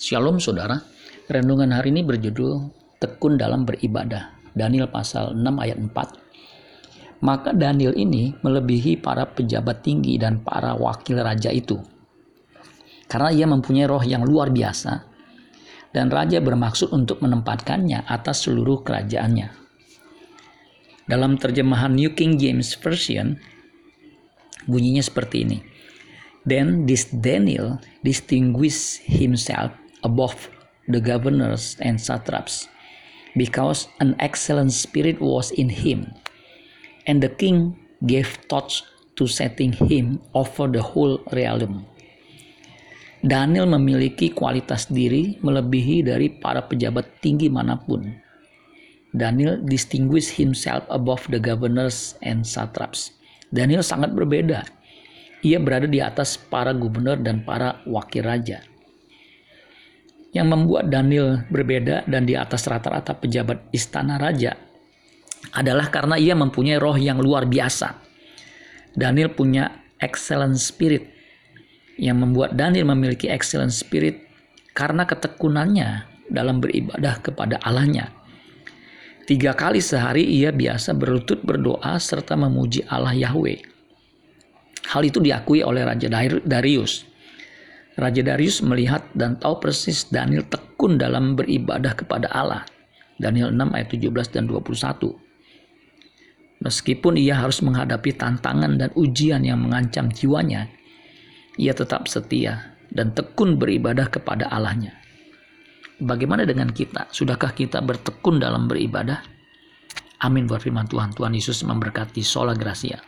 Shalom saudara, renungan hari ini berjudul Tekun dalam beribadah. Daniel pasal 6 ayat 4. Maka Daniel ini melebihi para pejabat tinggi dan para wakil raja itu. Karena ia mempunyai roh yang luar biasa dan raja bermaksud untuk menempatkannya atas seluruh kerajaannya. Dalam terjemahan New King James Version bunyinya seperti ini. Then this Daniel distinguished himself above the governors and satraps, because an excellent spirit was in him, and the king gave thoughts to setting him over the whole realm. Daniel memiliki kualitas diri melebihi dari para pejabat tinggi mana pun. Daniel distinguished himself above the governors and satraps. Daniel sangat berbeda. Ia berada di atas para gubernur dan para wakil raja. Yang membuat Daniel berbeda dan di atas rata-rata pejabat istana raja adalah karena ia mempunyai roh yang luar biasa. Daniel punya excellent spirit. Yang membuat Daniel memiliki excellent spirit karena ketekunannya dalam beribadah kepada Allahnya. Tiga kali sehari ia biasa berlutut berdoa serta memuji Allah Yahweh. Hal itu diakui oleh Raja Darius. Raja Darius melihat dan tahu persis Daniel tekun dalam beribadah kepada Allah. Daniel 6 ayat 17 dan 21. Meskipun ia harus menghadapi tantangan dan ujian yang mengancam jiwanya, ia tetap setia dan tekun beribadah kepada Allahnya. Bagaimana dengan kita? Sudahkah kita bertekun dalam beribadah? Amin buat firman Tuhan. Tuhan Yesus memberkati. Sola Gracia.